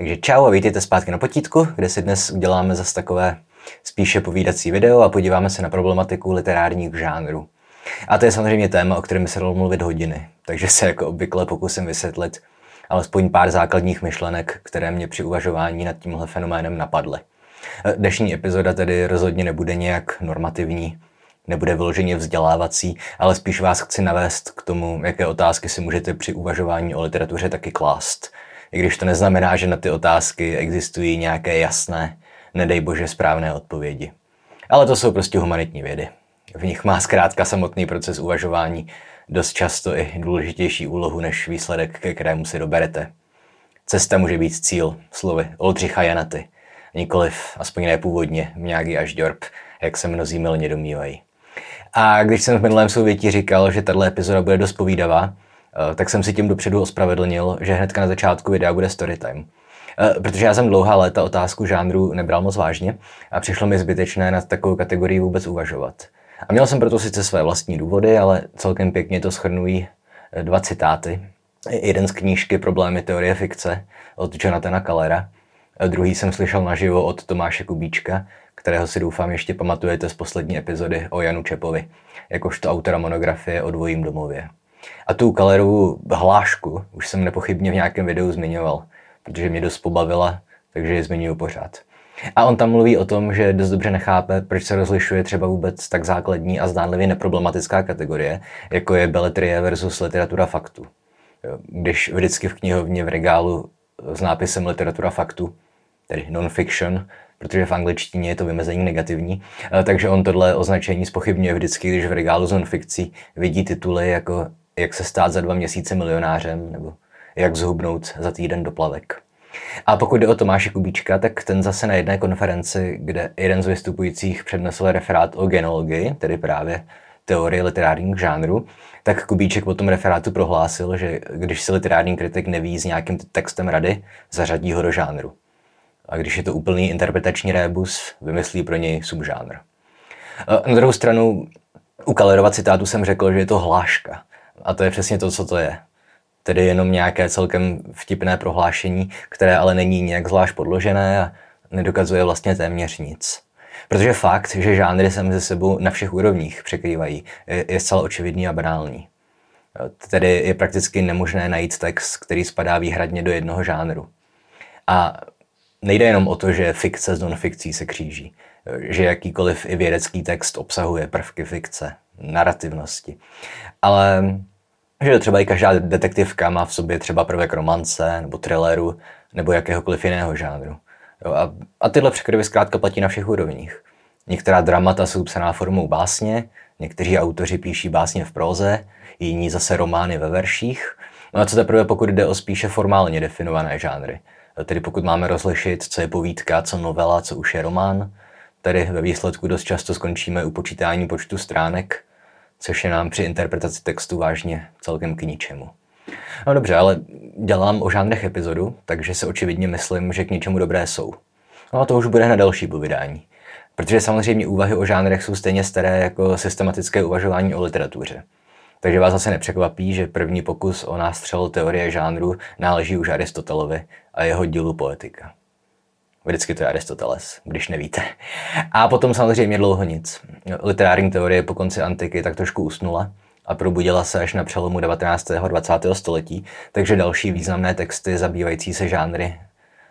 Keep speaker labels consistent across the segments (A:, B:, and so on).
A: Takže čau a vítejte zpátky na potítku, kde si dnes uděláme zase takové spíše povídací video a podíváme se na problematiku literárních žánrů. A to je samozřejmě téma, o kterém se dalo mluvit hodiny, takže se jako obvykle pokusím vysvětlit alespoň pár základních myšlenek, které mě při uvažování nad tímhle fenoménem napadly. Dnešní epizoda tedy rozhodně nebude nějak normativní, nebude vyloženě vzdělávací, ale spíš vás chci navést k tomu, jaké otázky si můžete při uvažování o literatuře taky klást. I když to neznamená, že na ty otázky existují nějaké jasné, nedej bože správné odpovědi. Ale to jsou prostě humanitní vědy. V nich má zkrátka samotný proces uvažování dost často i důležitější úlohu než výsledek, ke kterému si doberete. Cesta může být cíl, slovy Oldřicha Janaty, nikoliv, aspoň ne původně, Mňágy až Djorb, jak se mnozí milně domývají. A když jsem v minulém souvětí říkal, že tahle epizoda bude dost povídavá, tak jsem si tím dopředu ospravedlnil, že hnedka na začátku videa bude storytime. Eh, protože já jsem dlouhá léta otázku žánru nebral moc vážně a přišlo mi zbytečné nad takovou kategorii vůbec uvažovat. A měl jsem proto sice své vlastní důvody, ale celkem pěkně to schrnují eh, dva citáty. Jeden z knížky Problémy teorie fikce od Jonathana Kalera, druhý jsem slyšel naživo od Tomáše Kubíčka, kterého si doufám ještě pamatujete z poslední epizody o Janu Čepovi, jakožto autora monografie o dvojím domově. A tu Kalerovu hlášku už jsem nepochybně v nějakém videu zmiňoval, protože mě dost pobavila, takže ji zmiňuji pořád. A on tam mluví o tom, že dost dobře nechápe, proč se rozlišuje třeba vůbec tak základní a zdánlivě neproblematická kategorie, jako je beletrie versus literatura faktu. Když vždycky v knihovně v regálu s nápisem literatura faktu, tedy non-fiction, protože v angličtině je to vymezení negativní, takže on tohle označení spochybňuje vždycky, když v regálu z non-fikcí vidí tituly jako Jak se stát za dva měsíce milionářem nebo Jak zhubnout za týden do plavek. A pokud jde o Tomáše Kubíčka, tak ten zase na jedné konferenci, kde jeden z vystupujících přednesl referát o genologii, tedy právě teorie literárních žánrů, tak Kubíček po tom referátu prohlásil, že když si literární kritik neví s nějakým textem rady, zařadí ho do žánru. A když je to úplný interpretační rébus, vymyslí pro něj subžánr. Na druhou stranu, u Kalerova citátu jsem řekl, že je to hláška. A to je přesně to, co to je tedy jenom nějaké celkem vtipné prohlášení, které ale není nějak zvlášť podložené a nedokazuje vlastně téměř nic. Protože fakt, že žánry se mezi sebou na všech úrovních překrývají, je, zcela očividný a banální. Tedy je prakticky nemožné najít text, který spadá výhradně do jednoho žánru. A nejde jenom o to, že fikce s non-fikcí se kříží, že jakýkoliv i vědecký text obsahuje prvky fikce, narrativnosti, ale že třeba i každá detektivka má v sobě třeba prvek romance nebo thrilleru nebo jakéhokoliv jiného žánru. Jo, a, a tyhle překryvy zkrátka platí na všech úrovních. Některá dramata jsou psaná formou básně, někteří autoři píší básně v proze, jiní zase romány ve verších. No a co teprve pokud jde o spíše formálně definované žánry. Tedy pokud máme rozlišit, co je povídka, co novela, co už je román, tedy ve výsledku dost často skončíme u počítání počtu stránek, což je nám při interpretaci textu vážně celkem k ničemu. No dobře, ale dělám o žánrech epizodu, takže se očividně myslím, že k něčemu dobré jsou. No a to už bude na další povídání. Protože samozřejmě úvahy o žánrech jsou stejně staré jako systematické uvažování o literatuře. Takže vás zase nepřekvapí, že první pokus o nástřel teorie žánru náleží už Aristotelovi a jeho dílu Poetika. Vždycky to je Aristoteles, když nevíte. A potom samozřejmě dlouho nic. Literární teorie po konci antiky tak trošku usnula a probudila se až na přelomu 19. a 20. století, takže další významné texty zabývající se žánry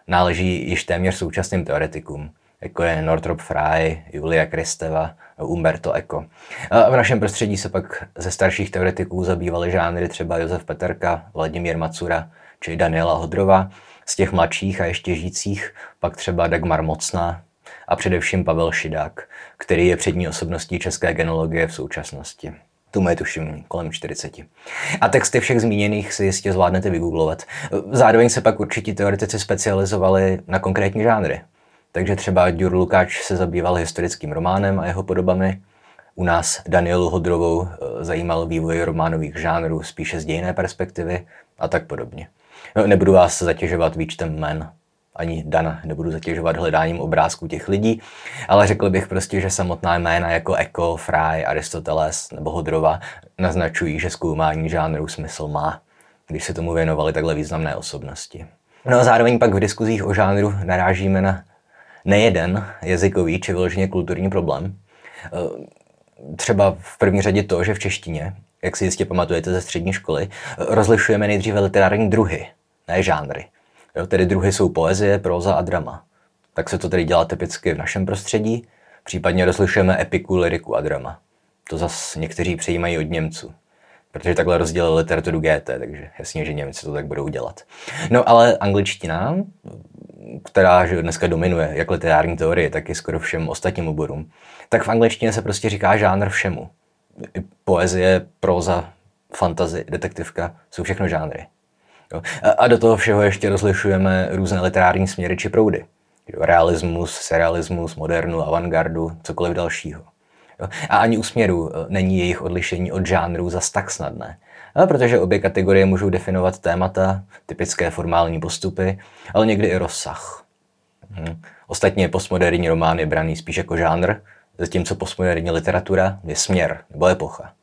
A: náleží již téměř současným teoretikům, jako je Northrop Frye, Julia Kristeva, Umberto Eco. A v našem prostředí se pak ze starších teoretiků zabývaly žánry třeba Josef Peterka, Vladimír Macura či Daniela Hodrova, z těch mladších a ještě žijících pak třeba Dagmar Mocná a především Pavel Šidák, který je přední osobností české genologie v současnosti. Tu je tuším kolem 40. A texty všech zmíněných si jistě zvládnete vygooglovat. Zároveň se pak určití teoretici specializovali na konkrétní žánry. Takže třeba Dur Lukáč se zabýval historickým románem a jeho podobami. U nás Danielu Hodrovou eh, zajímal vývoj románových žánrů spíše z dějné perspektivy a tak podobně. No, nebudu vás zatěžovat výčtem jmen, ani Dan nebudu zatěžovat hledáním obrázků těch lidí, ale řekl bych prostě, že samotná jména jako Eko, Fry, Aristoteles nebo Hodrova naznačují, že zkoumání žánru smysl má, když se tomu věnovali takhle významné osobnosti. No a zároveň pak v diskuzích o žánru narážíme na nejeden jazykový či vyloženě kulturní problém. E, třeba v první řadě to, že v češtině, jak si jistě pamatujete ze střední školy, rozlišujeme nejdříve literární druhy, ne žánry. Jo, tedy druhy jsou poezie, próza a drama. Tak se to tedy dělá typicky v našem prostředí, případně rozlišujeme epiku, liriku a drama. To zase někteří přejímají od Němců protože takhle rozdělili literaturu GT, takže jasně, že Němci to tak budou dělat. No ale angličtina, která že dneska dominuje jak literární teorie, tak i skoro všem ostatním oborům, tak v angličtině se prostě říká žánr všemu. Poezie, proza, fantazy, detektivka, jsou všechno žánry. Jo. A do toho všeho ještě rozlišujeme různé literární směry či proudy. Realismus, serialismus, modernu, avantgardu, cokoliv dalšího. A ani u směru eh, není jejich odlišení od žánru zas tak snadné. A protože obě kategorie můžou definovat témata, typické formální postupy, ale někdy i rozsah. Hm. Ostatně postmoderní román je braný spíš jako žánr, zatímco postmoderní literatura je směr nebo epocha.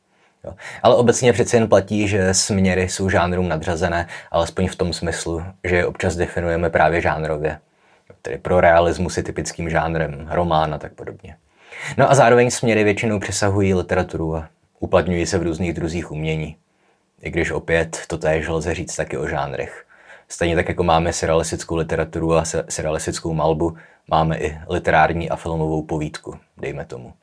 A: Jo. Ale obecně přece jen platí, že směry jsou žánrům nadřazené, alespoň v tom smyslu, že je občas definujeme právě žánrově. Tedy pro realismus je typickým žánrem román a tak podobně. No a zároveň směry většinou přesahují literaturu a uplatňují se v různých druzích umění. I když opět to též lze říct taky o žánrech. Stejně tak, jako máme surrealistickou literaturu a surrealistickou malbu, máme i literární a filmovou povídku, dejme tomu.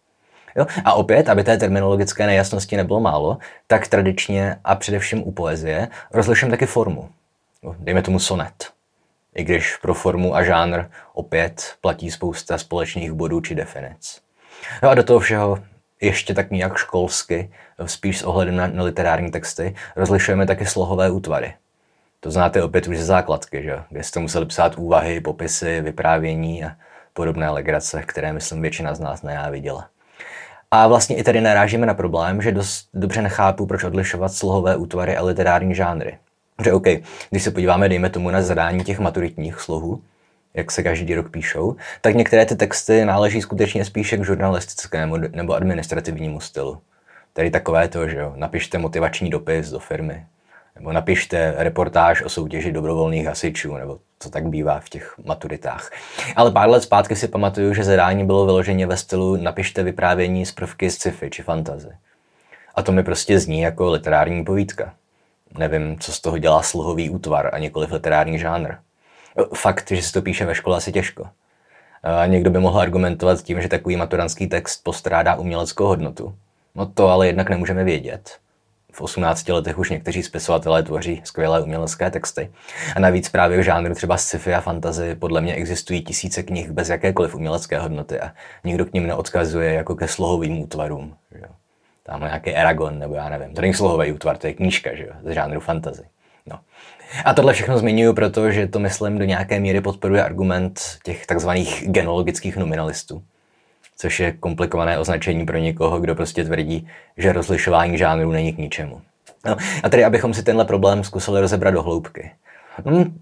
A: Jo? A opět, aby té terminologické nejasnosti nebylo málo, tak tradičně a především u poezie rozliším taky formu. Dejme tomu sonet. I když pro formu a žánr opět platí spousta společných bodů či definic. No a do toho všeho ještě tak nějak školsky, spíš s ohledem na, na literární texty, rozlišujeme taky slohové útvary. To znáte opět už ze základky, že? kde jste museli psát úvahy, popisy, vyprávění a podobné legrace, které, myslím, většina z nás nenáviděla. A vlastně i tady narážíme na problém, že dost dobře nechápu, proč odlišovat slohové útvary a literární žánry. Že OK, když se podíváme, dejme tomu na zadání těch maturitních slohů, jak se každý rok píšou, tak některé ty texty náleží skutečně spíše k žurnalistickému nebo administrativnímu stylu. Tedy takové to, že jo, napište motivační dopis do firmy, nebo napište reportáž o soutěži dobrovolných hasičů, nebo co tak bývá v těch maturitách. Ale pár let zpátky si pamatuju, že zadání bylo vyloženě ve stylu napište vyprávění z prvky sci-fi či fantazy. A to mi prostě zní jako literární povídka. Nevím, co z toho dělá sluhový útvar a nikoliv literární žánr. Fakt, že se to píše ve škole, asi těžko. A někdo by mohl argumentovat tím, že takový maturantský text postrádá uměleckou hodnotu. No to ale jednak nemůžeme vědět. V 18 letech už někteří spisovatelé tvoří skvělé umělecké texty. A navíc právě v žánru třeba sci-fi a fantasy podle mě existují tisíce knih bez jakékoliv umělecké hodnoty a nikdo k ním neodkazuje jako ke slohovým útvarům. Že? Tam nějaký Eragon, nebo já nevím. To není slohový útvar, to je knížka že? z žánru fantasy. No. A tohle všechno zmiňuji, protože to, myslím, do nějaké míry podporuje argument těch takzvaných genologických nominalistů, což je komplikované označení pro někoho, kdo prostě tvrdí, že rozlišování žánrů není k ničemu. No, a tedy, abychom si tenhle problém zkusili rozebrat do hloubky. Hmm,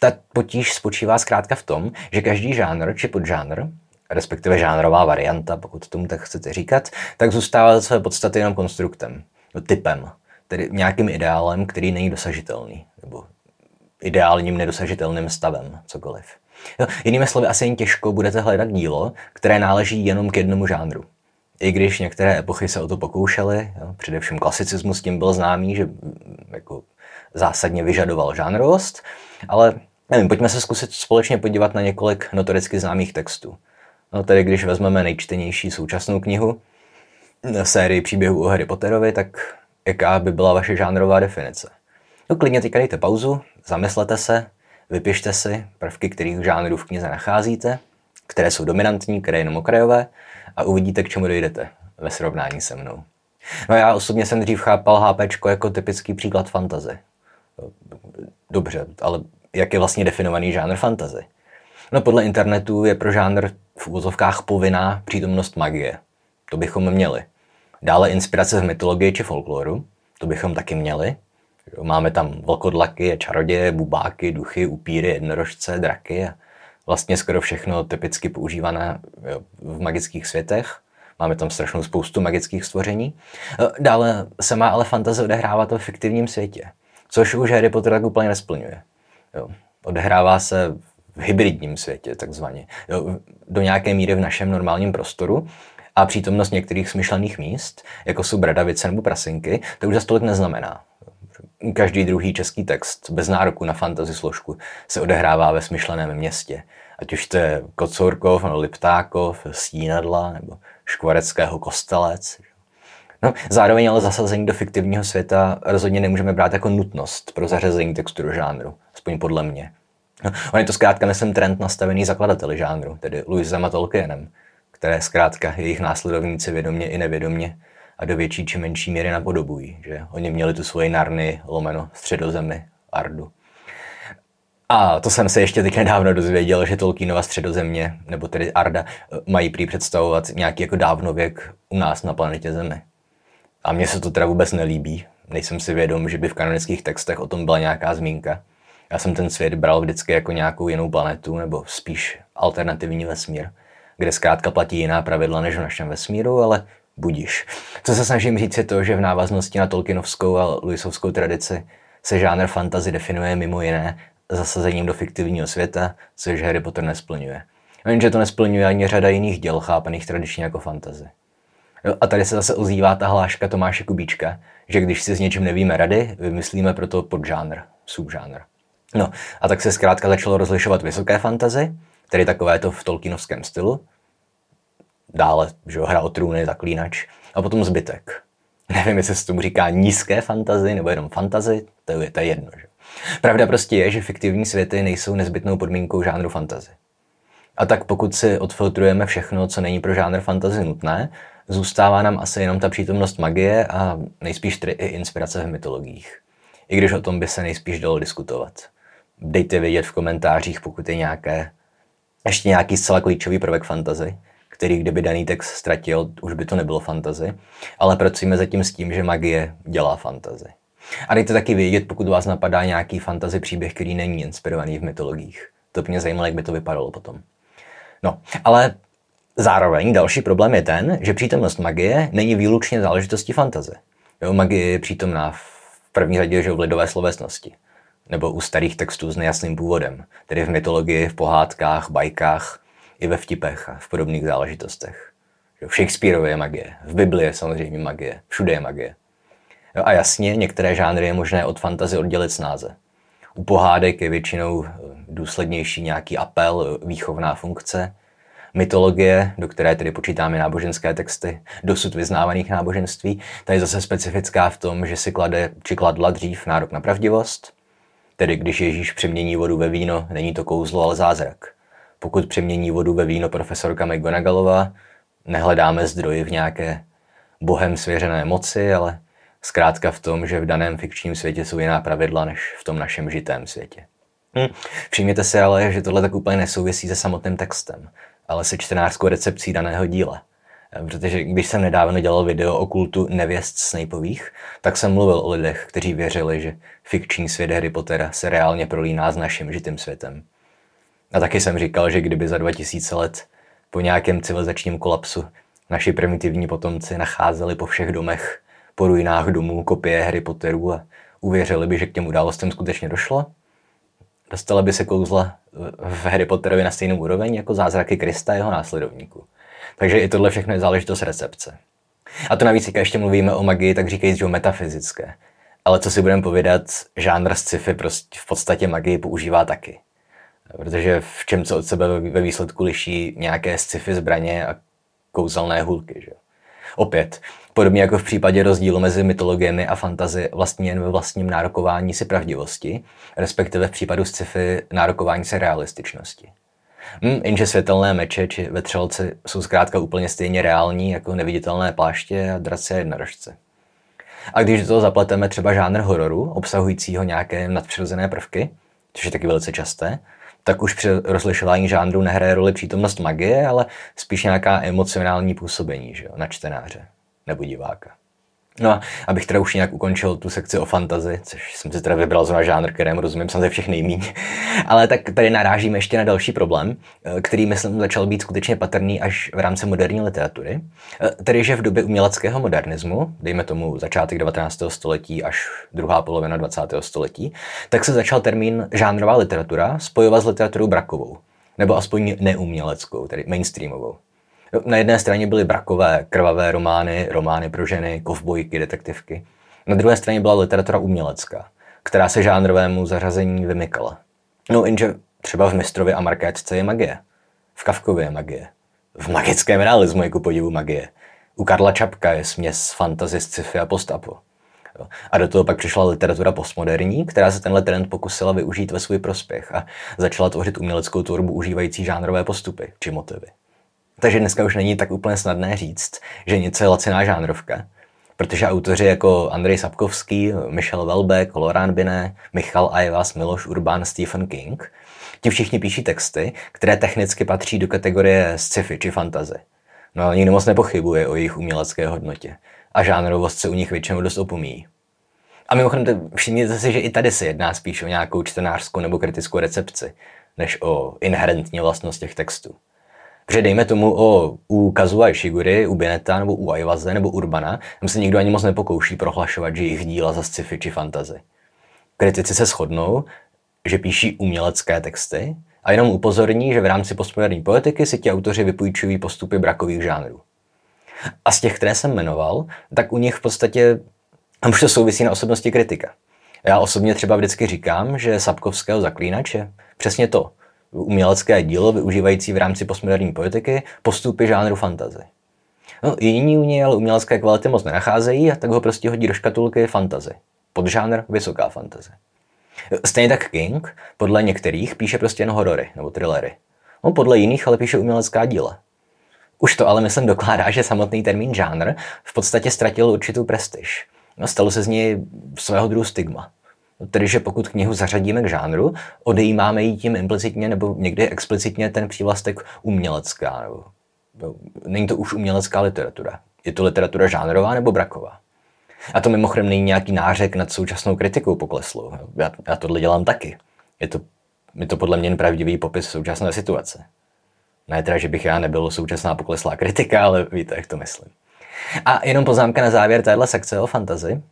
A: ta potíž spočívá zkrátka v tom, že každý žánr či podžánr, respektive žánrová varianta, pokud tomu tak chcete říkat, tak zůstává za své podstaty jenom konstruktem, typem, tedy nějakým ideálem, který není dosažitelný, nebo ideálním nedosažitelným stavem, cokoliv. Jo, jinými slovy, asi jen těžko budete hledat dílo, které náleží jenom k jednomu žánru. I když některé epochy se o to pokoušely, jo, především klasicismus tím byl známý, že mm, jako zásadně vyžadoval žánrovost, ale nevím, pojďme se zkusit společně podívat na několik notoricky známých textů. No tedy když vezmeme nejčtenější současnou knihu, sérii příběhů o Harry Potterovi, tak jaká by byla vaše žánrová definice? No klidně teďka dejte pauzu, zamyslete se, vypište si prvky, kterých žánrů v knize nacházíte, které jsou dominantní, které jenom okrajové a uvidíte, k čemu dojdete ve srovnání se mnou. No já osobně jsem dřív chápal HP jako typický příklad fantazy. Dobře, ale jak je vlastně definovaný žánr fantazy? No podle internetu je pro žánr v úvozovkách povinná přítomnost magie. To bychom měli. Dále inspirace v mytologii či folkloru. To bychom taky měli. Máme tam vlkodlaky, čaroděje, bubáky, duchy, upíry, jednorožce, draky a vlastně skoro všechno typicky používané v magických světech. Máme tam strašnou spoustu magických stvoření. E, dále se má ale fantazie odehrávat ve fiktivním světě, což už Harry Potter tak úplně nesplňuje. Jo. Odehrává se v hybridním světě, takzvaně. Do nějaké míry v našem normálním prostoru, a přítomnost některých smyšlených míst, jako jsou bradavice nebo prasinky, to už za stolik neznamená. Každý druhý český text bez nároku na fantasy složku se odehrává ve smyšleném městě. Ať už to je Kocourkov, nebo Liptákov, Stínadla, nebo Škvareckého kostelec. No, zároveň ale zasazení do fiktivního světa rozhodně nemůžeme brát jako nutnost pro zařazení textu do žánru, aspoň podle mě. No, on je to zkrátka nesem trend nastavený zakladateli žánru, tedy Louisem a Tolkienem, které zkrátka jejich následovníci vědomě i nevědomě a do větší či menší míry napodobují. Že? Oni měli tu svoji narny, lomeno, středozemi, Ardu. A to jsem se ještě teď nedávno dozvěděl, že Tolkienova středozemě, nebo tedy Arda, mají prý představovat nějaký jako dávnověk u nás na planetě Zemi. A mně se to teda vůbec nelíbí. Nejsem si vědom, že by v kanonických textech o tom byla nějaká zmínka. Já jsem ten svět bral vždycky jako nějakou jinou planetu, nebo spíš alternativní vesmír kde zkrátka platí jiná pravidla než v našem vesmíru, ale budíš. Co se snažím říct je to, že v návaznosti na Tolkienovskou a Lewisovskou tradici se žánr fantasy definuje mimo jiné zasazením do fiktivního světa, což Harry Potter nesplňuje. Jenže to nesplňuje ani řada jiných děl chápaných tradičně jako fantazy. A tady se zase ozývá ta hláška Tomáše Kubíčka, že když si s něčím nevíme rady, vymyslíme proto podžánr, subžánr. No a tak se zkrátka začalo rozlišovat vysoké fantazy, tedy takové to v Tolkienovském stylu, dále, že hra o trůny, zaklínač a potom zbytek. Nevím, jestli se tomu říká nízké fantazy nebo jenom fantazy, to je, to je jedno. Že? Pravda prostě je, že fiktivní světy nejsou nezbytnou podmínkou žánru fantazy. A tak pokud si odfiltrujeme všechno, co není pro žánr fantazy nutné, zůstává nám asi jenom ta přítomnost magie a nejspíš tedy i inspirace v mytologiích. I když o tom by se nejspíš dalo diskutovat. Dejte vědět v komentářích, pokud je nějaké, ještě nějaký zcela klíčový prvek fantazy který kdyby daný text ztratil, už by to nebylo fantazy, ale pracujeme zatím s tím, že magie dělá fantazy. A dejte taky vědět, pokud vás napadá nějaký fantazy příběh, který není inspirovaný v mytologiích. To mě zajímalo, jak by to vypadalo potom. No, ale zároveň další problém je ten, že přítomnost magie není výlučně záležitostí fantazy. Jo, magie je přítomná v první řadě že v lidové slovesnosti nebo u starých textů s nejasným původem, tedy v mytologii, v pohádkách, bajkách, i ve vtipech a v podobných záležitostech. V Shakespeareově je magie, v Biblii je samozřejmě magie, všude je magie. Jo, a jasně, některé žánry je možné od fantazy oddělit snáze. U pohádek je většinou eh, důslednější nějaký apel, eh, výchovná funkce. Mytologie, do které tedy počítáme náboženské texty, dosud vyznávaných náboženství, ta je zase specifická v tom, že si klade či kladla dřív nárok na pravdivost, tedy když Ježíš přemění vodu ve víno, není to kouzlo, ale zázrak pokud přemění vodu ve víno profesorka McGonagallová, nehledáme zdroji v nějaké bohem svěřené moci, ale zkrátka v tom, že v daném fikčním světě jsou jiná pravidla než v tom našem žitém světě. Hm. Všimněte si ale, že tohle tak úplně nesouvisí se samotným textem, ale se čtenářskou recepcí daného díla. Protože když jsem nedávno dělal video o kultu nevěst Snapeových, tak jsem mluvil o lidech, kteří věřili, že fikční svět Harry Pottera se reálně prolíná s naším žitým světem. A taky jsem říkal, že kdyby za 2000 let po nějakém civilizačním kolapsu naši primitivní potomci nacházeli po všech domech, po ruinách domů kopie Harry Potterů a uvěřili by, že k těm událostem skutečně došlo, dostala by se kouzla v Harry Potterovi na stejnou úroveň jako zázraky Krista jeho následovníků. Takže i tohle všechno je záležitost recepce. A to navíc, když ještě mluvíme o magii, tak říkají, že metafyzické. Ale co si budeme povědat, žánr sci-fi prostě v podstatě magii používá taky. Protože v čem se od sebe ve výsledku liší nějaké sci-fi zbraně a kouzelné hůlky. Že? Opět, podobně jako v případě rozdílu mezi mytologiemi a fantazy vlastně jen ve vlastním nárokování si pravdivosti, respektive v případu sci-fi nárokování se realističnosti. Hm, jenže světelné meče či vetřelci jsou zkrátka úplně stejně reální jako neviditelné pláště a draci a jednorožce. A když do toho zapleteme třeba žánr hororu, obsahujícího nějaké nadpřirozené prvky, což je taky velice časté, tak už při rozlišování žánru nehraje roli přítomnost magie, ale spíš nějaká emocionální působení že jo, na čtenáře nebo diváka. No a abych teda už nějak ukončil tu sekci o fantazi, což jsem si teda vybral zrovna žánr, kterému rozumím samozřejmě všech nejmíň. Ale tak tady narážíme ještě na další problém, eh, který myslím začal být skutečně patrný až v rámci moderní literatury. Eh, tedy, že v době uměleckého modernismu, dejme tomu začátek 19. století až druhá polovina 20. století, tak se začal termín žánrová literatura spojovat s literaturou brakovou, nebo aspoň neuměleckou, tedy mainstreamovou. Na jedné straně byly brakové, krvavé romány, romány pro ženy, kovbojky, detektivky. Na druhé straně byla literatura umělecká, která se žánrovému zařazení vymykala. No jenže třeba v Mistrovi a Markétce je magie. V Kavkově je magie. V magickém realismu je ku podivu magie. U Karla Čapka je směs fantasy, sci-fi a postapo. A do toho pak přišla literatura postmoderní, která se tenhle trend pokusila využít ve svůj prospěch a začala tvořit uměleckou tvorbu užívající žánrové postupy či motivy. Takže dneska už není tak úplně snadné říct, že něco je laciná žánrovka, protože autoři jako Andrej Sapkovský, Michel Welbeck, Laurent Binet, Michal Aivas, Miloš Urban, Stephen King, ti všichni píší texty, které technicky patří do kategorie sci-fi či fantazy. No ale nikdo moc nepochybuje o jejich umělecké hodnotě a žánrovost se u nich většinou dost opomíjí. A mimochodem, všimněte si, že i tady se jedná spíš o nějakou čtenářskou nebo kritickou recepci, než o inherentní vlastnost těch textů. Protože dejme tomu o, u Kazuha Ishigury, u Beneta nebo u Aivaze nebo Urbana, tam se nikdo ani moc nepokouší prohlašovat, že jejich díla za sci-fi či fantazy. Kritici se shodnou, že píší umělecké texty a jenom upozorní, že v rámci postmoderní poetiky si ti autoři vypůjčují postupy brakových žánrů. A z těch, které jsem jmenoval, tak u nich v podstatě tam už to souvisí na osobnosti kritika. Já osobně třeba vždycky říkám, že Sapkovského zaklínače přesně to, umělecké dílo využívající v rámci postmoderní politiky postupy žánru fantazy. No, jiní u něj ale umělecké kvality moc nenacházejí a tak ho prostě hodí do škatulky fantazy. Podžánr vysoká fantazy. Stejně tak King podle některých píše prostě jen horory nebo thrillery. No, podle jiných ale píše umělecká díla. Už to ale myslím dokládá, že samotný termín žánr v podstatě ztratil určitou prestiž. No, stalo se z něj svého druhu stigma. Tedy, že pokud knihu zařadíme k žánru, odejímáme ji tím implicitně nebo někdy explicitně ten přívlastek umělecká. Nebo, nebo, není to už umělecká literatura. Je to literatura žánrová nebo braková. A to mimochodem není nějaký nářek nad současnou kritikou pokleslou. Já, já tohle dělám taky. Je to, je to podle mě pravdivý popis současné situace. Ne teda, že bych já nebyl současná pokleslá kritika, ale víte, jak to myslím. A jenom poznámka na závěr téhle sekce o fantazy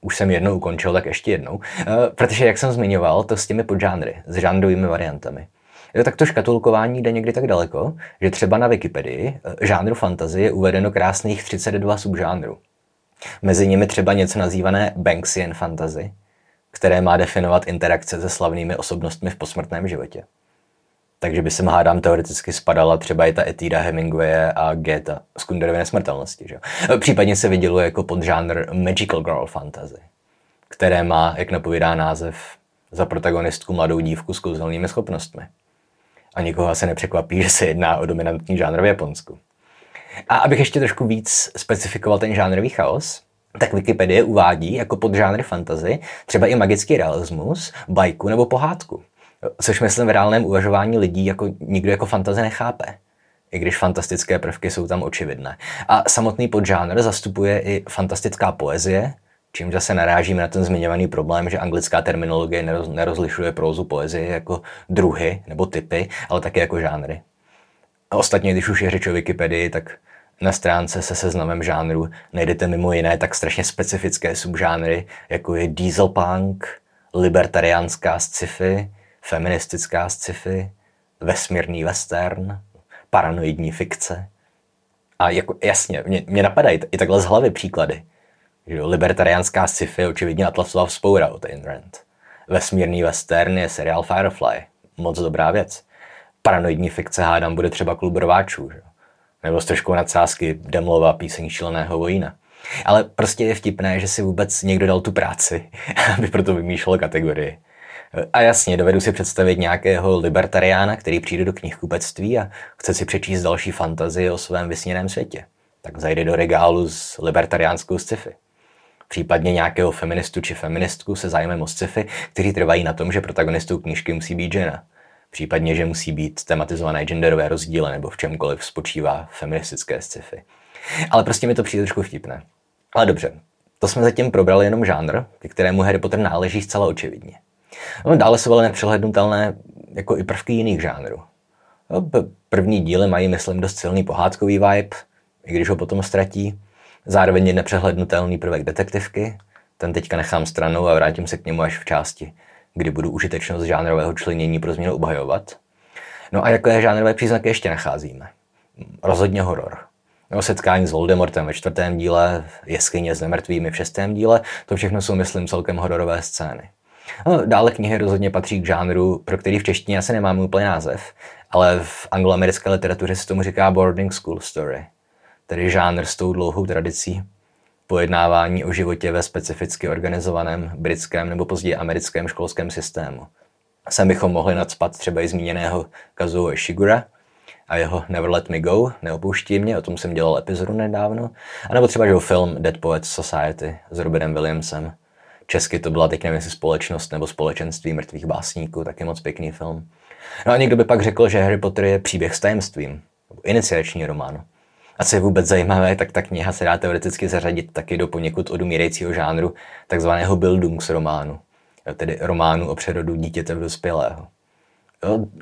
A: už jsem jednou ukončil, tak ještě jednou. Eh, protože, jak jsem zmiňoval, to s těmi podžánry, s žánrovými variantami. Jo, tak to škatulkování jde někdy tak daleko, že třeba na Wikipedii eh, žánru fantasy je uvedeno krásných 32 subžánrů. Mezi nimi třeba něco nazývané Banksian fantasy, které má definovat interakce se slavnými osobnostmi v posmrtném životě. Takže by se hádám teoreticky spadala třeba i ta etída Hemingwaye a Geta z Kunderovy nesmrtelnosti. Že? Případně se vyděluje jako podžánr Magical Girl Fantasy, které má, jak napovídá název, za protagonistku mladou dívku s kouzelnými schopnostmi. A nikoho asi nepřekvapí, že se jedná o dominantní žánr v Japonsku. A abych ještě trošku víc specifikoval ten žánrový chaos, tak Wikipedie uvádí jako podžánry fantasy třeba i magický realismus, bajku nebo pohádku. Což myslím v reálném uvažování lidí jako nikdo jako fantazie nechápe. I když fantastické prvky jsou tam očividné. A samotný podžánr zastupuje i fantastická poezie, čím zase narážíme na ten zmiňovaný problém, že anglická terminologie neroz, nerozlišuje prózu poezie jako druhy nebo typy, ale také jako žánry. A ostatně, když už je řeč o Wikipedii, tak na stránce se seznamem žánru najdete mimo jiné tak strašně specifické subžánry, jako je dieselpunk, libertariánská sci-fi, feministická sci-fi, vesmírný western, paranoidní fikce. A jako, jasně, mě, mě napadají i takhle z hlavy příklady. Že libertariánská sci-fi očividně Atlasová vzpoura od Ayn Rand. Vesmírný western je seriál Firefly. Moc dobrá věc. Paranoidní fikce hádám bude třeba klub rváčů. Že? Nebo s troškou nadsázky Demlova píseň šíleného vojína. Ale prostě je vtipné, že si vůbec někdo dal tu práci, aby proto vymýšlel kategorii. A jasně, dovedu si představit nějakého libertariána, který přijde do knihkupectví a chce si přečíst další fantazii o svém vysněném světě. Tak zajde do regálu s libertariánskou sci-fi. Případně nějakého feministu či feministku se zájmem o sci-fi, kteří trvají na tom, že protagonistou knížky musí být žena. Případně, že musí být tematizované genderové rozdíly nebo v čemkoliv spočívá feministické sci-fi. Ale prostě mi to přijde trošku vtipné. Ale dobře, to jsme zatím probrali jenom žánr, ke kterému Harry Potter náleží zcela očividně. No, dále jsou ale nepřehlednutelné jako i prvky jiných žánrů. No, první díly mají, myslím, dost silný pohádkový vibe, i když ho potom ztratí. Zároveň je nepřehlednutelný prvek detektivky, ten teďka nechám stranou a vrátím se k němu až v části, kdy budu užitečnost žánrového členění pro změnu obhajovat. No a jaké žánrové příznaky ještě nacházíme? Rozhodně horor. No, setkání s Voldemortem ve čtvrtém díle, jeskyně s nemrtvými v šestém díle, to všechno jsou, myslím, celkem hororové scény. No, dále knihy rozhodně patří k žánru, pro který v češtině asi nemám úplně název, ale v angloamerické literatuře se tomu říká boarding school story, tedy žánr s tou dlouhou tradicí pojednávání o životě ve specificky organizovaném britském nebo později americkém školském systému. Sem bychom mohli nadspat třeba i zmíněného Kazuo Shigura a jeho Never Let Me Go, Neopouští mě, o tom jsem dělal epizodu nedávno, a nebo třeba jeho film Dead Poets Society s Robinem Williamsem. Česky to byla teď nevím, společnost nebo společenství mrtvých básníků, taky moc pěkný film. No a někdo by pak řekl, že Harry Potter je příběh s tajemstvím, iniciační román. A co je vůbec zajímavé, tak ta kniha se dá teoreticky zařadit taky do poněkud odumírajícího žánru takzvaného Bildungsrománu, tedy románu o přerodu dítěte v dospělého.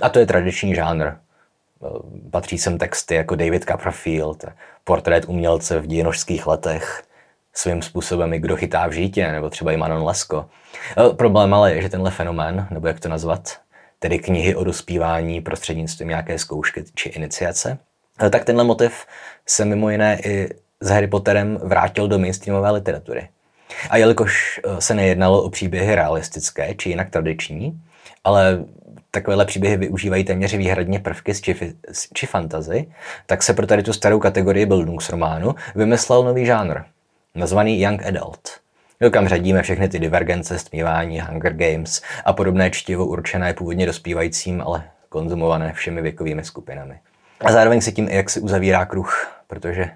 A: A to je tradiční žánr. Patří sem texty jako David Copperfield, portrét umělce v dějinožských letech, svým způsobem i kdo chytá v žítě, nebo třeba i Manon Lesko. Problém ale je, že tenhle fenomén, nebo jak to nazvat, tedy knihy o dospívání prostřednictvím nějaké zkoušky či iniciace, tak tenhle motiv se mimo jiné i s Harry Potterem vrátil do mainstreamové literatury. A jelikož eh, se nejednalo o příběhy realistické či jinak tradiční, ale takovéhle příběhy využívají téměř výhradně prvky z či, či fantazy, tak se pro tady tu starou kategorii Bildungsrománu vymyslel nový žánr, nazvaný Young Adult. Kam řadíme všechny ty divergence, stmívání, Hunger Games a podobné čtivo určené původně dospívajícím, ale konzumované všemi věkovými skupinami. A zároveň se tím i jak si uzavírá kruh, protože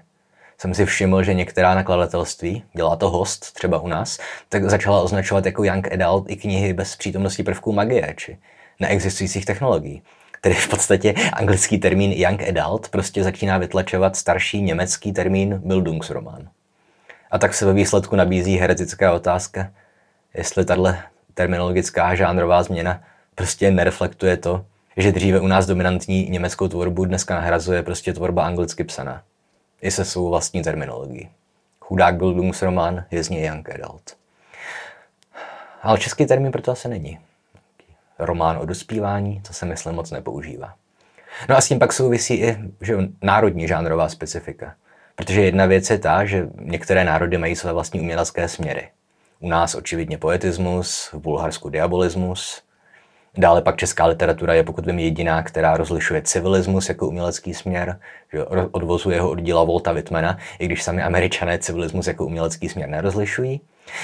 A: jsem si všiml, že některá nakladatelství, dělá to host třeba u nás, tak začala označovat jako young adult i knihy bez přítomnosti prvků magie či neexistujících technologií. Tedy v podstatě anglický termín young adult prostě začíná vytlačovat starší německý termín Bildungsroman. A tak se ve výsledku nabízí heretická otázka, jestli tahle terminologická žánrová změna prostě nereflektuje to, že dříve u nás dominantní německou tvorbu dneska nahrazuje prostě tvorba anglicky psaná. I se svou vlastní terminologií. Chudák Bildungsroman je z něj Young Adult. Ale český termín proto asi není. Román o dospívání, to se myslím moc nepoužívá. No a s tím pak souvisí i že národní žánrová specifika. Protože jedna věc je ta, že některé národy mají své vlastní umělecké směry. U nás očividně poetismus, v Bulharsku diabolismus, Dále pak česká literatura je pokud vím jediná, která rozlišuje civilismus jako umělecký směr, že odvozuje ho od díla Volta Whitmana, i když sami američané civilismus jako umělecký směr nerozlišují.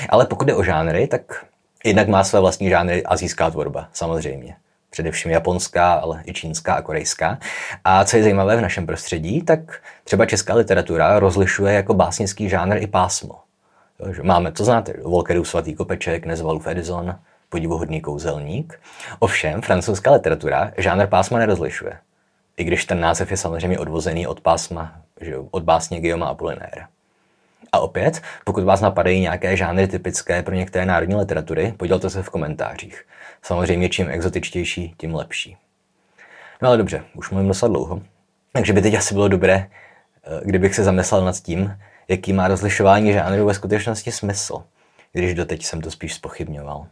A: Ale pokud jde o žánry, tak jednak má své vlastní žánry azijská tvorba, samozřejmě. Především japonská, ale i čínská a korejská. A co je zajímavé v našem prostředí, tak třeba česká literatura rozlišuje jako básnický žánr i pásmo. Máme, to znáte, Volkerův svatý kopeček, Nezvalův Edison, podivuhodný kouzelník. Ovšem, francouzská literatura žánr pásma nerozlišuje. I když ten název je samozřejmě odvozený od pásma, že od básně Guillaume Apollinaire. A opět, pokud vás napadají nějaké žánry typické pro některé národní literatury, podělte se v komentářích. Samozřejmě čím exotičtější, tím lepší. No ale dobře, už mluvím docela dlouho. Takže by teď asi bylo dobré, eh, kdybych se zamyslel nad tím, jaký má rozlišování žánrů ve skutečnosti smysl, když doteď jsem to spíš spochybňoval.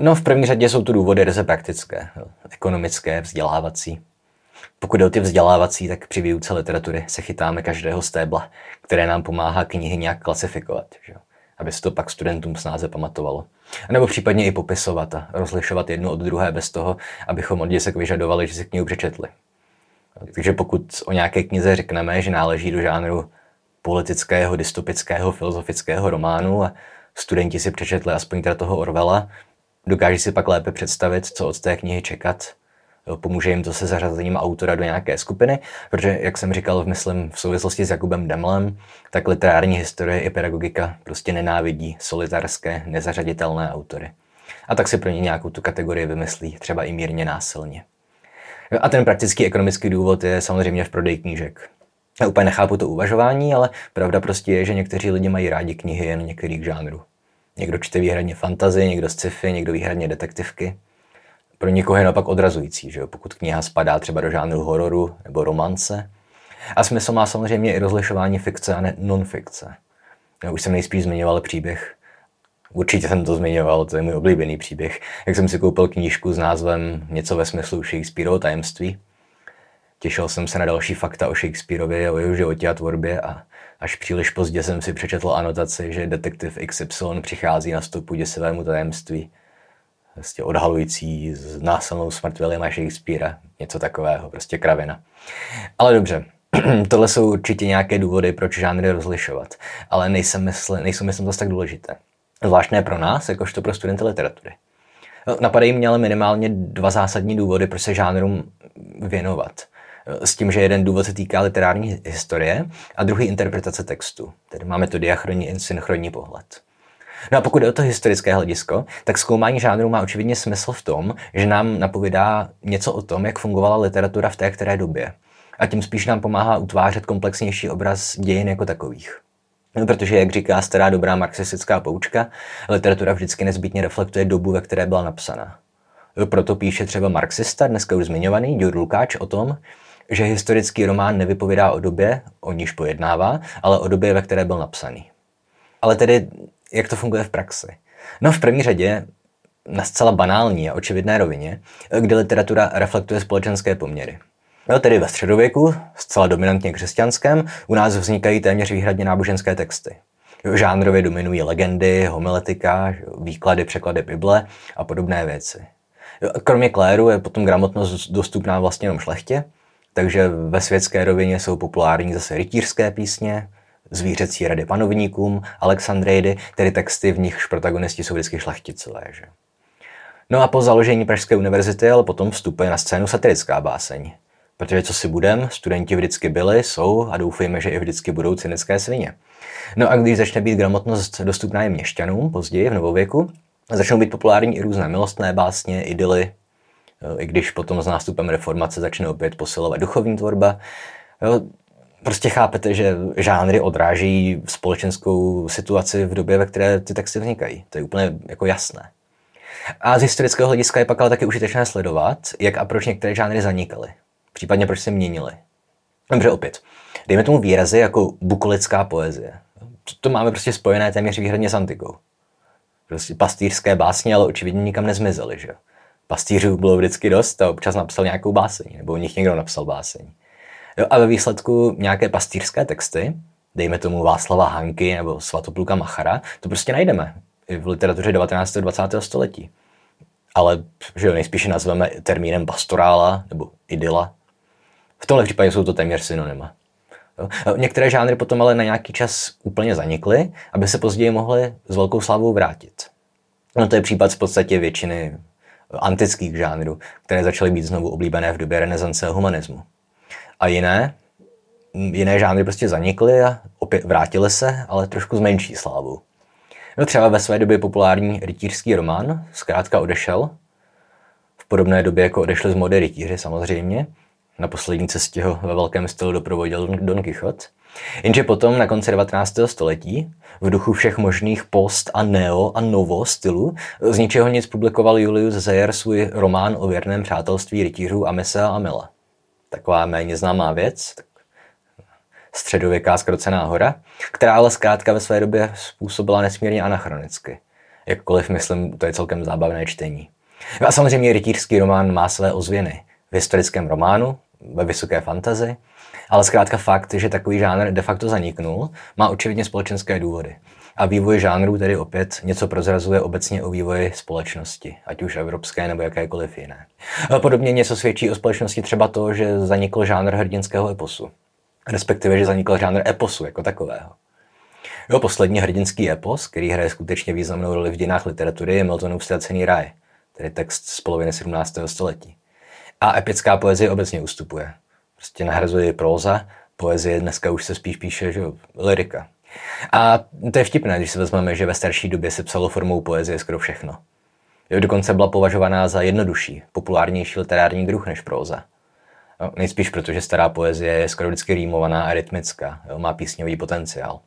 A: No, v první řadě jsou tu důvody ryze praktické, ekonomické, vzdělávací. Pokud jde o ty vzdělávací, tak při výuce literatury se chytáme každého stébla, které nám pomáhá knihy nějak klasifikovat, že? aby se to pak studentům snáze pamatovalo. A nebo případně i popisovat a rozlišovat jedno od druhé bez toho, abychom od děsek vyžadovali, že si knihu přečetli. Takže pokud o nějaké knize řekneme, že náleží do žánru politického, dystopického, filozofického románu a studenti si přečetli aspoň teda toho Orwella, dokáží si pak lépe představit, co od té knihy čekat. Pomůže jim to se zařazením autora do nějaké skupiny, protože, jak jsem říkal, v myslím v souvislosti s Jakubem Demlem, tak literární historie i pedagogika prostě nenávidí solitarské, nezařaditelné autory. A tak si pro ně nějakou tu kategorii vymyslí, třeba i mírně násilně. A ten praktický ekonomický důvod je samozřejmě v prodeji knížek. Já úplně nechápu to uvažování, ale pravda prostě je, že někteří lidi mají rádi knihy jen některých žánrů. Někdo čte výhradně fantazy, někdo sci-fi, někdo výhradně detektivky. Pro někoho je naopak odrazující, že jo? pokud kniha spadá třeba do žánru hororu nebo romance. A smysl má samozřejmě i rozlišování fikce a non-fikce. Já už jsem nejspíš zmiňoval příběh Určitě jsem to zmiňoval, to je můj oblíbený příběh. Jak jsem si koupil knížku s názvem Něco ve smyslu Shakespeareovo tajemství. Těšil jsem se na další fakta o Shakespeareovi o jeho životě a tvorbě a až příliš pozdě jsem si přečetl anotaci, že detektiv XY přichází na stopu děsivému tajemství, prostě odhalující násilnou smrt Williama Shakespearea, něco takového, prostě kravina. Ale dobře, tohle jsou určitě nějaké důvody, proč žánry rozlišovat, ale nejsem mysl, nejsou myslím zase tak důležité. Zvlášť ne pro nás, jakožto pro studenty literatury. Napadají mě ale minimálně dva zásadní důvody, proč se žánrům věnovat. S tím, že jeden důvod se týká literární historie a druhý interpretace textu. Tedy máme tu diachronní i synchronní pohled. No a pokud je o to historické hledisko, tak zkoumání žánru má očividně smysl v tom, že nám napovídá něco o tom, jak fungovala literatura v té které době. A tím spíš nám pomáhá utvářet komplexnější obraz dějin jako takových. No, protože, jak říká stará dobrá marxistická poučka, literatura vždycky nezbytně reflektuje dobu, ve které byla napsaná. Proto píše třeba marxista, dneska už zmiňovaný, Ďur Lukáč, o tom, že historický román nevypovídá o době, o níž pojednává, ale o době, ve které byl napsaný. Ale tedy, jak to funguje v praxi? No v první řadě na zcela banální a očividné rovině, kde literatura reflektuje společenské poměry. No, tedy ve středověku, zcela dominantně křesťanském, u nás vznikají téměř výhradně náboženské texty. Žánrově dominují legendy, homiletika, výklady, překlady Bible a podobné věci. Kromě kléru je potom gramotnost dostupná vlastně jenom šlechtě, takže ve světské rovině jsou populární zase rytířské písně, zvířecí rady panovníkům, Alexandreidy, tedy texty, v nichž protagonisti jsou vždycky šlechticové. Že? No a po založení Pražské univerzity ale potom vstupuje na scénu satirická báseň. Protože co si budem, studenti vždycky byli, jsou a doufejme, že i vždycky budou cynické svině. No a když začne být gramotnost dostupná i měšťanům později v novověku, začnou být populární i různé milostné básně, idyly, i když potom s nástupem reformace začne opět posilovat duchovní tvorba. Prostě chápete, že žánry odráží společenskou situaci v době, ve které ty texty vznikají. To je úplně jako jasné. A z historického hlediska je pak ale taky užitečné sledovat, jak a proč některé žánry zanikaly. Případně proč se měnily. Dobře, opět. Dejme tomu výrazy jako bukolická poezie. To máme prostě spojené téměř výhradně s antikou. Prostě pastýřské básně, ale očividně nikam nezmizely, že? Pastýřů bylo vždycky dost a občas napsal nějakou báseň, nebo u nich někdo napsal báseň. Jo, a ve výsledku nějaké pastýřské texty, dejme tomu Václava Hanky nebo Svatopluka Machara, to prostě najdeme i v literatuře 19. a 20. století. Ale že jo, nejspíše nazveme termínem pastorála nebo idyla, v tomhle případě jsou to téměř synonyma. Některé žánry potom ale na nějaký čas úplně zanikly, aby se později mohly s velkou slávou vrátit. No to je případ v podstatě většiny antických žánrů, které začaly být znovu oblíbené v době renesance a humanismu. A jiné, jiné žánry prostě zanikly a opět vrátily se, ale trošku s menší slávou. No třeba ve své době populární rytířský román zkrátka odešel, v podobné době jako odešli z mody rytíři samozřejmě, na poslední cestě ho ve velkém stylu doprovodil Don Quixote. Jenže potom na konci 19. století v duchu všech možných post a neo a novo stylu z ničeho nic publikoval Julius Zeyer svůj román o věrném přátelství rytířů Amesa a Amela. Taková méně známá věc, tak středověká skrocená hora, která ale zkrátka ve své době způsobila nesmírně anachronicky. Jakkoliv, myslím, to je celkem zábavné čtení. A samozřejmě rytířský román má své ozvěny. V historickém románu, ve vysoké fantazi, ale zkrátka fakt, že takový žánr de facto zaniknul, má očividně společenské důvody. A vývoj žánrů tedy opět něco prozrazuje obecně o vývoji společnosti, ať už evropské nebo jakékoliv jiné. Podobně něco svědčí o společnosti třeba to, že zanikl žánr hrdinského eposu, respektive, že zanikl žánr eposu jako takového. Jo, poslední hrdinský epos, který hraje skutečně významnou roli v dějinách literatury, je Miltonův ztracený raj, tedy text z poloviny 17. století. A epická poezie obecně ustupuje. Prostě nahrazuje próza, poezie dneska už se spíš píše, že lirika. A to je vtipné, když si vezmeme, že ve starší době se psalo formou poezie skoro všechno. Jo, dokonce byla považovaná za jednodušší, populárnější literární druh než próza. No, nejspíš proto, že stará poezie je skoro vždycky rýmovaná a rytmická, jo, má písňový potenciál.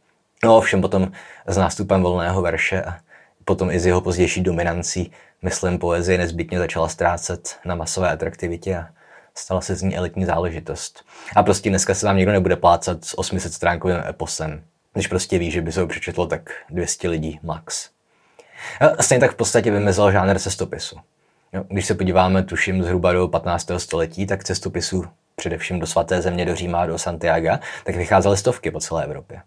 A: No ovšem potom s nástupem volného verše a potom i z jeho pozdější dominancí, myslím, poezie nezbytně začala ztrácet na masové atraktivitě a stala se z ní elitní záležitost. A prostě dneska se vám nikdo nebude plácat s 800 stránkovým eposem, když prostě ví, že by se ho přečetlo tak 200 lidí max. A stejně tak v podstatě vymezil žánr cestopisu. Když se podíváme, tuším, zhruba do 15. století, tak cestopisů především do svaté země, do Říma, do Santiago, tak vycházely stovky po celé Evropě.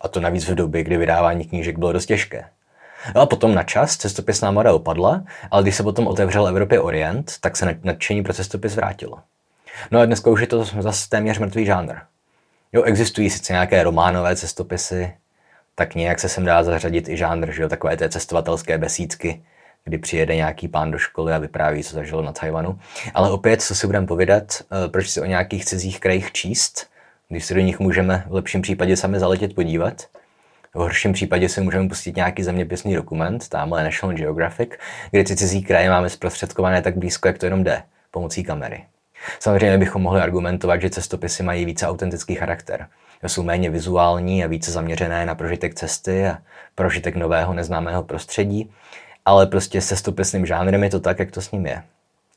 A: A to navíc v době, kdy vydávání knížek bylo dost těžké. No a potom na čas cestopisná moda opadla, ale když se potom otevřel Evropě Orient, tak se nadšení pro cestopis vrátilo. No a dneska už je to zase téměř mrtvý žánr. Jo, existují sice nějaké románové cestopisy, tak nějak se sem dá zařadit i žánr, že jo, takové té cestovatelské besídky, kdy přijede nějaký pán do školy a vypráví, co zažil na Tajvanu. Ale opět, co si budeme povědat, eh, proč si o nějakých cizích krajích číst, když se do nich můžeme v lepším případě sami zaletět podívat. V horším případě si můžeme pustit nějaký zeměpisný dokument, tamhle National Geographic, kde ty cizí kraje máme zprostředkované tak blízko, jak to jenom jde, pomocí kamery. Samozřejmě bychom mohli argumentovat, že cestopisy mají více autentický charakter. Jsou méně vizuální a více zaměřené na prožitek cesty a prožitek nového neznámého prostředí, ale prostě se cestopisným žánrem je to tak, jak to s ním je.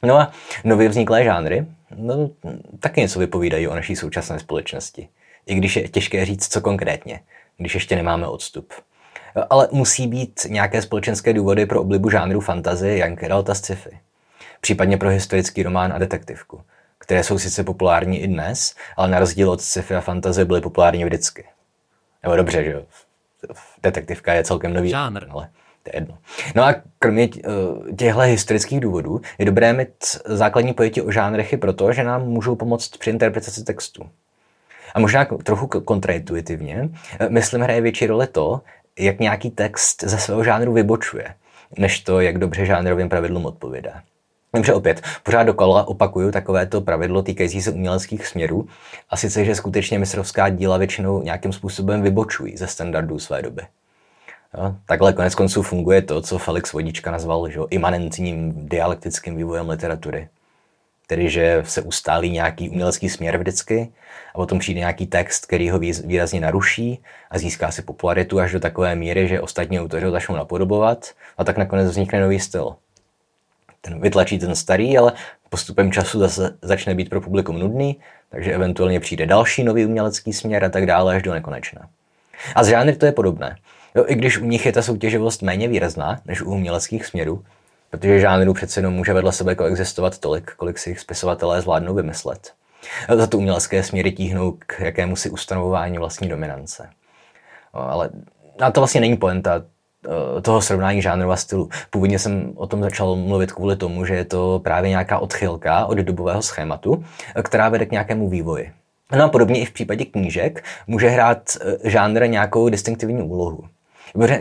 A: No a nově vzniklé žánry no, taky něco vypovídají o naší současné společnosti. I když je těžké říct, co konkrétně, když ještě nemáme odstup. Ale musí být nějaké společenské důvody pro oblibu žánru fantazy, young adult sci-fi. Případně pro historický román a detektivku, které jsou sice populární i dnes, ale na rozdíl od sci-fi a fantazy byly populární vždycky. Nebo dobře, že jo. Detektivka je celkem nový žánr, ale to je jedno. No a kromě eh, těchto historických důvodů je dobré mít základní pojetí o žánrech i proto, že nám můžou pomoct při interpretaci textu. A možná trochu kontraintuitivně, eh, myslím, hraje větší roli to, jak nějaký text ze svého žánru vybočuje, než to, jak dobře žánrovým pravidlům odpovídá. Dobře, opět, pořád dokola opakuju takovéto pravidlo týkající se uměleckých směrů, a sice, že skutečně mistrovská díla většinou nějakým způsobem vybočují ze standardů své doby. Jo? Takhle konec konců funguje to, co Felix Vodička nazval že, imanentním dialektickým vývojem literatury. Tedy, že se ustálí nějaký umělecký směr vždycky a potom přijde nějaký text, který ho výrazně naruší a získá si popularitu až do takové míry, že ostatní autoři ho začnou napodobovat a tak nakonec vznikne nový styl. Ten vytlačí ten starý, ale postupem času zase začne být pro publikum nudný, takže eventuálně přijde další nový umělecký směr a tak dále až do nekonečna. A z žánry to je podobné. Jo, I když u nich je ta soutěživost méně výrazná než u uměleckých směrů, protože žánrů přece jenom může vedle sebe koexistovat tolik, kolik si jich spisovatelé zvládnou vymyslet. Za to umělecké směry tíhnou k jakému si ustanovování vlastní dominance. Ale a to vlastně není poenta toho srovnání žánru a stylu. Původně jsem o tom začal mluvit kvůli tomu, že je to právě nějaká odchylka od dobového schématu, která vede k nějakému vývoji. No a podobně i v případě knížek může hrát eh, žánr nějakou distinktivní úlohu.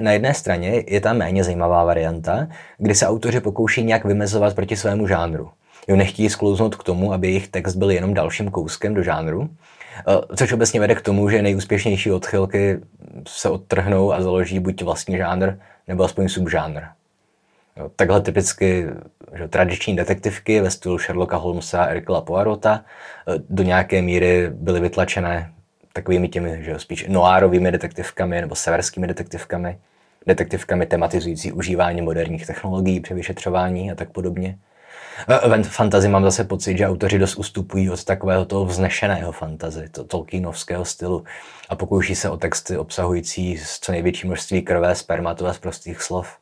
A: Na jedné straně je ta méně zajímavá varianta, kdy se autoři pokouší nějak vymezovat proti svému žánru. Jo, nechtějí sklouznout k tomu, aby jejich text byl jenom dalším kouskem do žánru, eh, což obecně vede k tomu, že nejúspěšnější odchylky se odtrhnou a založí buď vlastní žánr, nebo aspoň subžánr. Takhle typicky že, tradiční detektivky ve stylu Sherlocka Holmesa a Erkla Poirota eh, do nějaké míry byly vytlačené takovými těmi že spíš noárovými detektivkami nebo severskými detektivkami, detektivkami tematizující užívání moderních technologií při vyšetřování a tak podobně. V fantazi mám zase pocit, že autoři dost ustupují od takového toho vznešeného fantazy, to Tolkienovského stylu a pokouší se o texty obsahující co největší množství krve, spermatu a z prostých slov.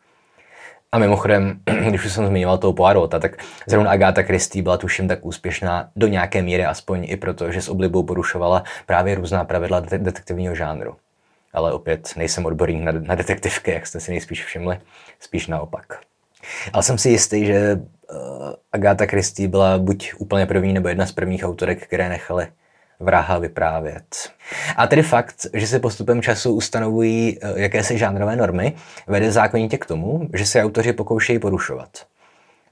A: A mimochodem, když už jsem zmiňoval toho Poirota, tak zrovna Agáta Christie byla tuším tak úspěšná do nějaké míry, aspoň i proto, že s oblibou porušovala právě různá pravidla detektivního žánru. Ale opět nejsem odborník na, na detektivky, jak jste si nejspíš všimli, spíš naopak. Ale jsem si jistý, že Agáta Christie byla buď úplně první nebo jedna z prvních autorek, které nechaly vraha vyprávět. A tedy fakt, že se postupem času ustanovují eh, jakési žánrové normy, vede zákonitě k tomu, že se autoři pokoušejí porušovat.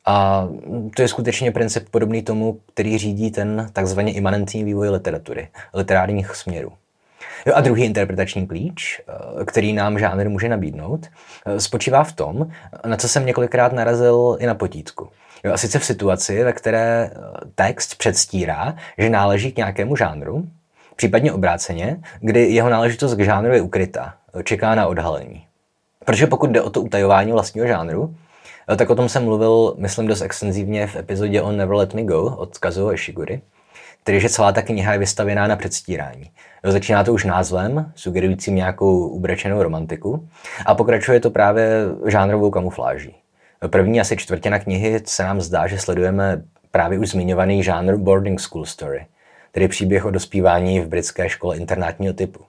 A: A to je skutečně princip podobný tomu, který řídí ten takzvaně imanentní vývoj literatury, literárních směrů. Jo, a druhý interpretační klíč, eh, který nám žánr může nabídnout, eh, spočívá v tom, na co jsem několikrát narazil i na potítku. Jo, a sice v situaci, ve které eh, text předstírá, že náleží k nějakému žánru, případně obráceně, kdy jeho náležitost k žánru je ukrytá, čeká na odhalení. Protože pokud jde o to utajování vlastního žánru, eh, tak o tom jsem mluvil, myslím, dost extenzivně v epizodě on Never Let Me Go od Kazuo Ishiguri, tedy že celá ta kniha je vystavěná na předstírání. Jo, začíná to už názvem, sugerujícím nějakou ubrečenou romantiku, a pokračuje to právě žánrovou kamufláží. První asi čtvrtina knihy se nám zdá, že sledujeme právě už zmiňovaný žánr boarding school story, tedy příběh o dospívání v britské škole internátního typu.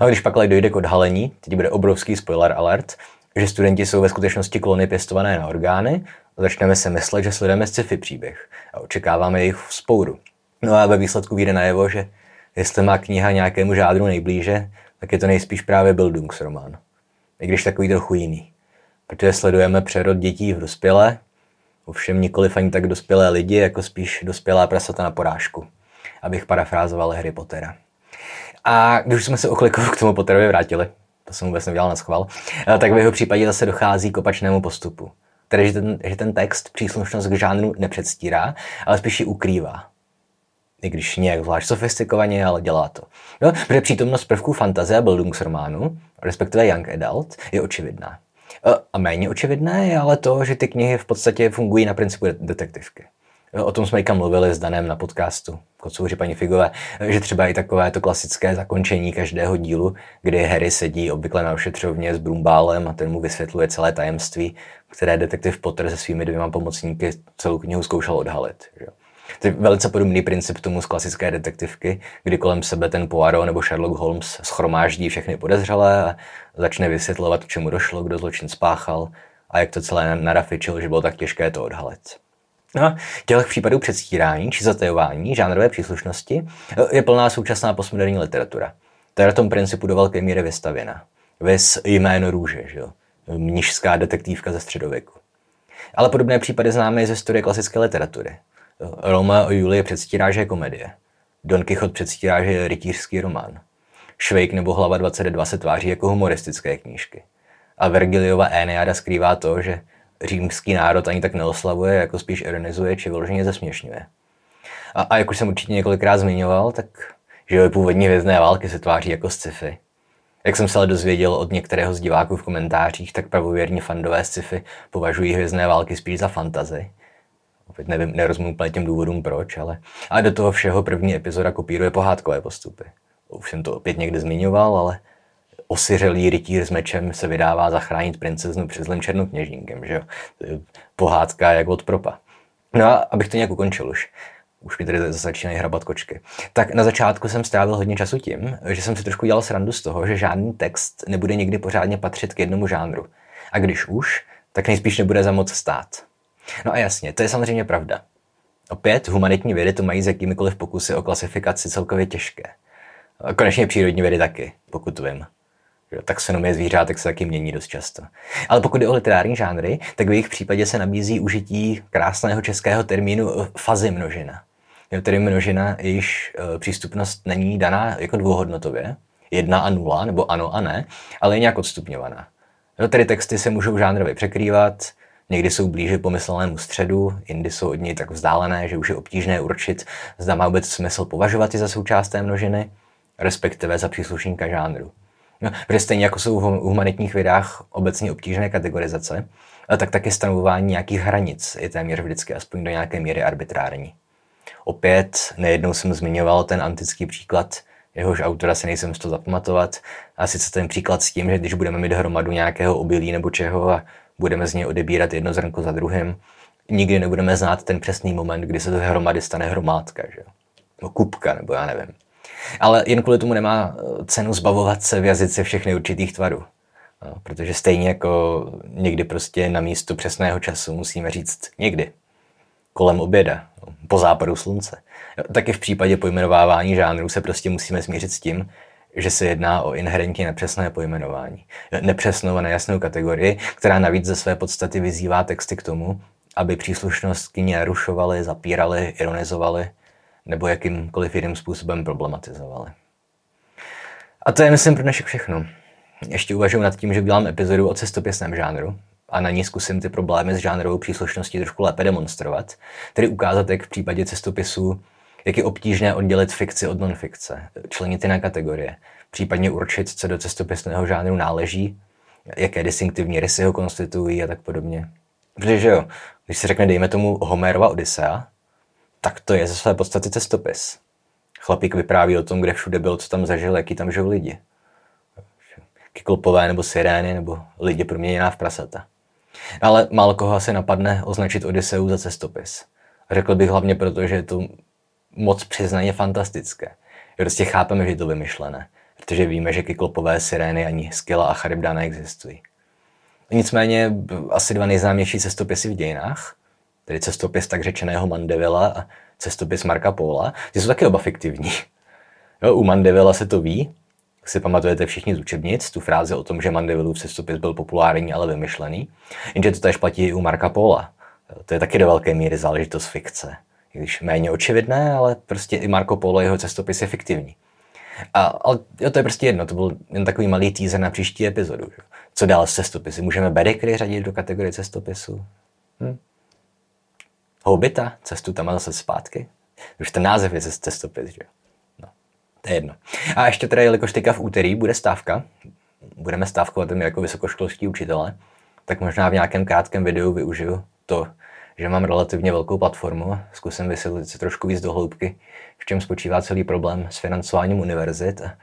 A: A když pak ale dojde k odhalení, teď bude obrovský spoiler alert, že studenti jsou ve skutečnosti klony pěstované na orgány, začneme se myslet, že sledujeme sci-fi příběh a očekáváme jejich spouru. No a ve výsledku vyjde najevo, že jestli má kniha nějakému žádru nejblíže, tak je to nejspíš právě Bildungsroman. I když takový trochu jiný protože sledujeme přerod dětí v dospělé, ovšem nikoli ani tak dospělé lidi, jako spíš dospělá prasata na porážku, abych parafrázoval Harry Pottera. A když jsme se oklikou k tomu Potterovi vrátili, to jsem vůbec nedělal na schvál, eh, tak v jeho případě zase dochází k opačnému postupu. Tedy, že ten, že ten text příslušnost k žánru nepředstírá, ale spíš ji ukrývá. I když nějak zvlášť sofistikovaně, ale dělá to. No, protože přítomnost prvků fantazie a Bildungsrománu, respektive Young Adult, je očividná. A méně očividné je ale to, že ty knihy v podstatě fungují na principu detektivky. O tom jsme i mluvili s Danem na podcastu Kocouři paní Figové, že třeba i takové to klasické zakončení každého dílu, kdy Harry sedí obvykle na ošetřovně s Brumbálem a ten mu vysvětluje celé tajemství, které detektiv Potter se svými dvěma pomocníky celou knihu zkoušel odhalit. Že? To je velice podobný princip tomu z klasické detektivky, kdy kolem sebe ten Poirot nebo Sherlock Holmes schromáždí všechny podezřelé a začne vysvětlovat, k čemu došlo, kdo zločin spáchal a jak to celé narafičil, že bylo tak těžké to odhalit. No těch případů předstírání či zatajování žánrové příslušnosti je plná současná postmoderní literatura. To je na tom principu do velké míry vystavěna. Vys jméno růže, že jo? mnižská detektivka ze středověku. Ale podobné případy známe i ze studie klasické literatury. Roma o Julie předstírá, že je komedie. Don Quixote předstírá, že je rytířský román. Švejk nebo Hlava 22 se tváří jako humoristické knížky. A Vergiliova Eneada skrývá to, že římský národ ani tak neoslavuje, jako spíš ironizuje či vyloženě zesměšňuje. A, a jak už jsem určitě několikrát zmiňoval, tak že původní hvězdné války se tváří jako sci-fi. Jak jsem se ale dozvěděl od některého z diváků v komentářích, tak pravověrní fandové sci-fi považují hvězdné války spíš za fantazy Opět nevím, nerozumím úplně těm důvodům proč, ale, ale do toho všeho první epizoda kopíruje pohádkové postupy. Už jsem to opět někde zmiňoval, ale osiřelý rytíř s mečem se vydává zachránit princeznu před zlým černokněžníkem, že jo? Pohádka jak od propa. No a abych to nějak ukončil už, už mi tady začínají hrabat kočky. Tak na začátku jsem strávil hodně času tím, že jsem si trošku dělal srandu z toho, že žádný text nebude nikdy pořádně patřit k jednomu žánru. A když už, tak nejspíš nebude za moc stát. No a jasně, to je samozřejmě pravda. Opět, humanitní vědy to mají s jakýmikoliv pokusy o klasifikaci celkově těžké. Konečně přírodní vědy taky, pokud vím. Taxonomie zvířátek se taky mění dost často. Ale pokud je o literární žánry, tak v jejich případě se nabízí užití krásného českého termínu fazy množina. Jo, tedy množina, jejíž e, přístupnost není daná jako dvouhodnotově, jedna a nula, nebo ano a ne, ale je nějak odstupňovaná. Jo, tedy texty se můžou žánrově překrývat, Někdy jsou blíže pomyslenému středu, jindy jsou od něj tak vzdálené, že už je obtížné určit, zda má vůbec smysl považovat je za součást té množiny, respektive za příslušníka žánru. No, protože stejně jako jsou v humanitních vědách obecně obtížné kategorizace, tak taky stanovování nějakých hranic je téměř vždycky aspoň do nějaké míry arbitrární. Opět nejednou jsem zmiňoval ten antický příklad, jehož autora si nejsem z toho zapamatovat, a sice ten příklad s tím, že když budeme mít hromadu nějakého obilí nebo čeho a budeme z něj odebírat jedno zrnko za druhým. Nikdy nebudeme znát ten přesný moment, kdy se z hromady stane hromádka, že? No, kupka, nebo já nevím. Ale jen kvůli tomu nemá eh, cenu zbavovat se v jazyce všechny určitých tvarů. No, protože stejně jako někdy prostě na místo přesného času musíme říct někdy, kolem oběda, no, po západu slunce. Taky v případě pojmenovávání žánrů se prostě musíme smířit s tím, že se jedná o inherentně nepřesné pojmenování. Nepřesnou a nejasnou kategorii, která navíc ze své podstaty vyzývá texty k tomu, aby příslušnost kyně narušovali, zapírali, ironizovali nebo jakýmkoliv jiným způsobem problematizovali. A to je, myslím, pro dnešek všechno. Ještě uvažuji nad tím, že udělám epizodu o cestopisném žánru, a na ní zkusím ty problémy s žánrovou příslušností trošku lépe demonstrovat. Tedy ukázat, jak v případě cestopisu, jak je obtížné oddělit fikci od non-fikce, členit ty na kategorie, případně určit, co do cestopisného žánru náleží, jaké distinktivní rysy ho konstituují a tak podobně. Protože jo, když se řekne, dejme tomu Homerova Odyssea, tak to je ze své podstaty cestopis. Chlapík vypráví o tom, kde všude byl, co tam zažil, jaký tam žil lidi. Kyklopové nebo sirény nebo lidi proměněná v prasata. Ale málo koho asi napadne označit Odiseu za cestopis. Řekl bych hlavně proto, že je to moc přiznaně fantastické. Prostě chápeme, že je to vymyšlené, protože víme, že kyklopové sirény ani Skyla a Charybda neexistují. Nicméně asi dva nejznámější cestopisy v dějinách, tedy cestopis tak řečeného Mandevilla a cestopis Marka Póla, ty jsou taky oba fiktivní. Jo, u Mandevilla se to ví, si pamatujete všichni z učebnic, tu frázi o tom, že Mandevillův cestopis byl populární, ale vymyšlený. Jenže to tež platí i u Marka Póla. To je taky do velké míry záležitost fikce. Když méně očividné, ale prostě i Marco Polo, jeho cestopis je fiktivní. A, ale jo, to je prostě jedno, to byl jen takový malý teaser na příští epizodu. Že? Co dál s cestopisy? Můžeme Bedekry řadit do kategorie cestopisu? Hm? Hobita, cestu tam a zase zpátky? Už ten název je cestopis, že? No, to je jedno. A ještě teda, jelikož teďka v úterý bude stávka, budeme stávkovat jako vysokoškolští učitele, tak možná v nějakém krátkém videu využiju to, že mám relativně velkou platformu, zkusím vysvětlit si trošku víc do hloubky, v čem spočívá celý problém s financováním univerzit a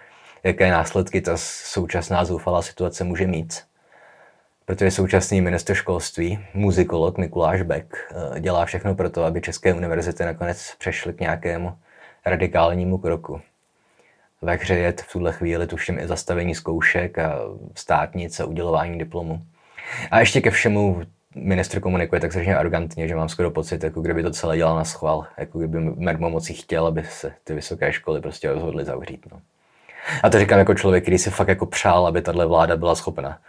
A: jaké následky ta současná zoufalá situace může mít. Protože současný minister školství, muzikolog Mikuláš Beck, eh, dělá všechno pro to, aby české univerzity nakonec přešly k nějakému radikálnímu kroku. Ve hře je v tuhle chvíli tuším i zastavení zkoušek a státnice udělování diplomu. A ještě ke všemu ministr komunikuje tak strašně arrogantně, že mám skoro pocit, jako kdyby to celé dělal na schvál, jako kdyby mermo moci chtěl, aby se ty vysoké školy prostě rozhodly zavřít. No. A to říkám jako člověk, který si fakt jako přál, aby tahle vláda byla schopna.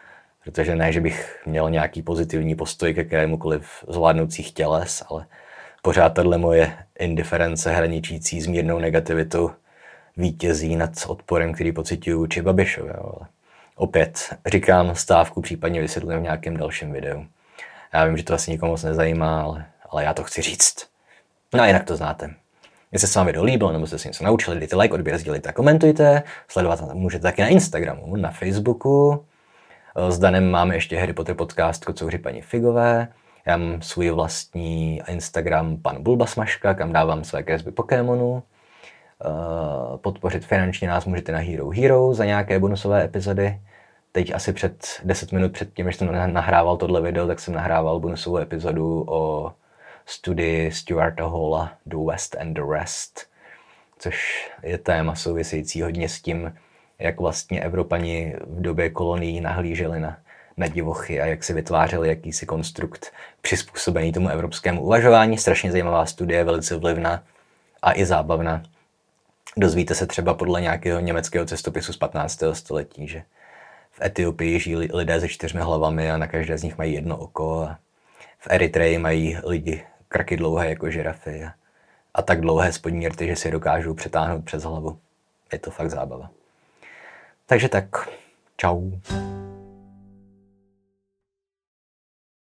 A: Protože ne, že bych měl nějaký pozitivní postoj ke kterémukoliv zvládnoucích těles, ale pořád tahle moje indiference hraničící s mírnou negativitou vítězí nad odporem, který pocituju vůči Babišovi. Ale opět říkám stávku, případně vysvětlím v nějakém dalším videu. Já vím, že to asi nikomu moc nezajímá, ale, ale já to chci říct. No a jinak to znáte. Jestli se vám video líbilo nebo jste si něco naučili, dejte like, odběr, sdělejte a komentujte. Sledovat můžete taky na Instagramu, na Facebooku. S Danem máme ještě Harry Potter podcast Kocouři paní Figové. Já mám svůj vlastní Instagram pan Bulbasmaška, kam dávám své kresby Pokémonů. Eh, podpořit finančně nás můžete na Hero Hero za nějaké bonusové epizody teď asi před 10 minut před tím, než jsem nahrával tohle video, tak jsem nahrával bonusovou epizodu o studii Stuarta Halla The West and the Rest, což je téma související hodně s tím, jak vlastně Evropani v době kolonií nahlíželi na, na divochy a jak si vytvářeli jakýsi konstrukt přizpůsobený tomu evropskému uvažování. Strašně zajímavá studie, velice vlivná a i zábavná. Dozvíte se třeba podle nějakého německého cestopisu z 15. století, že v Etiopii žijí lidé se čtyřmi hlavami a na každé z nich mají jedno oko. A v Eritreji mají lidi krky dlouhé jako žirafy a, a tak dlouhé spodní rty, že si dokážou přetáhnout přes hlavu. Je to fakt zábava. Takže tak, čau.